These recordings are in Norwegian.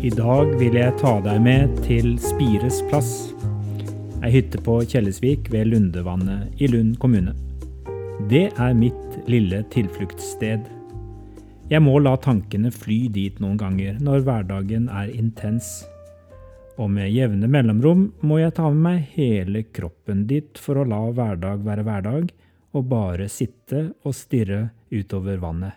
I dag vil jeg ta deg med til Spires plass, ei hytte på Kjellesvik ved Lundevannet i Lund kommune. Det er mitt lille tilfluktssted. Jeg må la tankene fly dit noen ganger når hverdagen er intens. Og med jevne mellomrom må jeg ta med meg hele kroppen dit for å la hverdag være hverdag, og bare sitte og stirre utover vannet.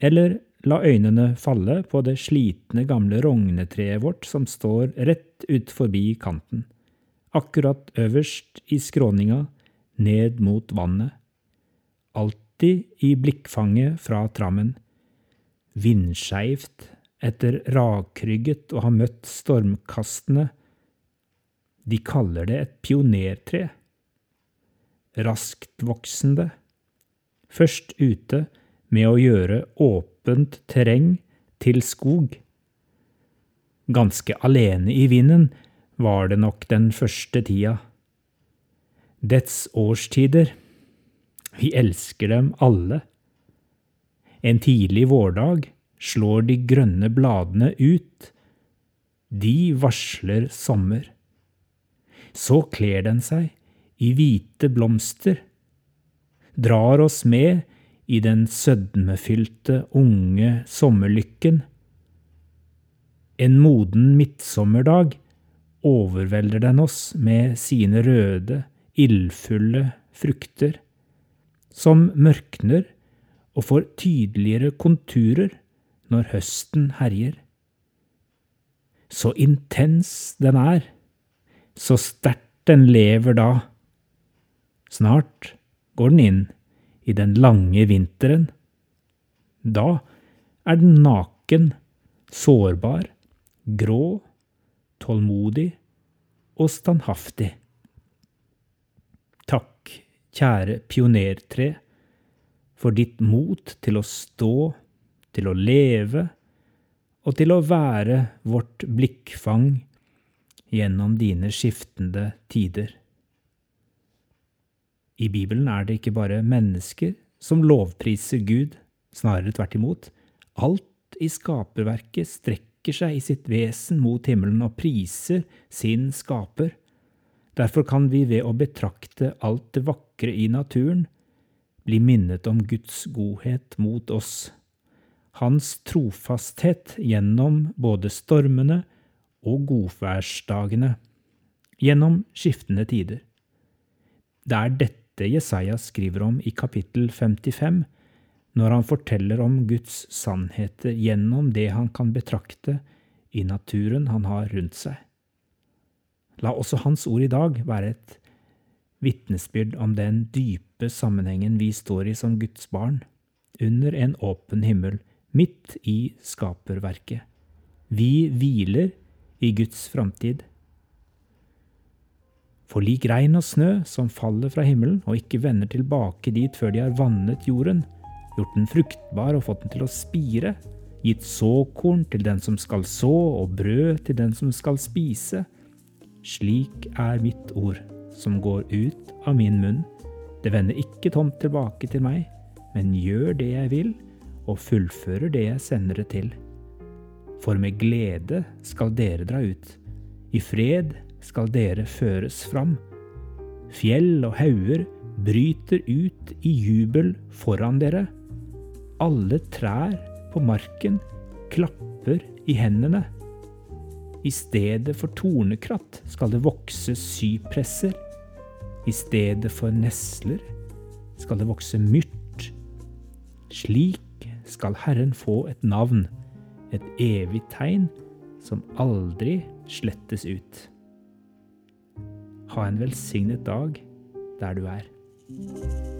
Eller la øynene falle på det slitne, gamle rognetreet vårt som står rett ut forbi kanten, akkurat øverst i skråninga, ned mot vannet. Alltid i blikkfanget fra trammen. Vindskeivt, etter rakrygget og har møtt stormkastene. De kaller det et pionertre. Rasktvoksende. Først ute med å gjøre åpent terreng til skog. Ganske alene i vinden var det nok den første tida. Dets årstider, vi elsker dem alle. En tidlig vårdag slår de grønne bladene ut. De varsler sommer. Så kler den seg i hvite blomster, drar oss med i den sødmefylte, unge sommerlykken. En moden midtsommerdag overvelder den oss med sine røde, ildfulle frukter, som mørkner og får tydeligere konturer når høsten herjer. Så intens den er, så sterkt den lever da. Snart går den inn i den lange vinteren. Da er den naken, sårbar, grå, tålmodig og standhaftig. Takk, kjære pionertre, for ditt mot til å stå, til å leve og til å være vårt blikkfang gjennom dine skiftende tider. I Bibelen er det ikke bare mennesker som lovpriser Gud, snarere tvert imot. Alt i skaperverket strekker seg i sitt vesen mot himmelen og priser sin skaper. Derfor kan vi ved å betrakte alt det vakre i naturen bli minnet om Guds godhet mot oss, hans trofasthet gjennom både stormene og godværsdagene, gjennom skiftende tider. Det er dette Jesaja skriver om i kapittel 55, når han forteller om Guds sannheter gjennom det han kan betrakte i naturen han har rundt seg. La også hans ord i dag være et vitnesbyrd om den dype sammenhengen vi står i som Guds barn, under en åpen himmel, midt i skaperverket. Vi hviler i Guds framtid. For lik regn og snø som faller fra himmelen og ikke vender tilbake dit før de har vannet jorden, gjort den fruktbar og fått den til å spire, gitt såkorn til den som skal så og brød til den som skal spise. Slik er mitt ord som går ut av min munn. Det vender ikke tomt tilbake til meg, men gjør det jeg vil, og fullfører det jeg sender det til. For med glede skal dere dra ut. I fred skal dere føres fram. Fjell og hauger bryter ut i jubel foran dere. Alle trær på marken klapper i hendene. I stedet for tornekratt skal det vokse sypresser. I stedet for nesler skal det vokse myrt. Slik skal Herren få et navn, et evig tegn som aldri slettes ut. Ha en velsignet dag der du er.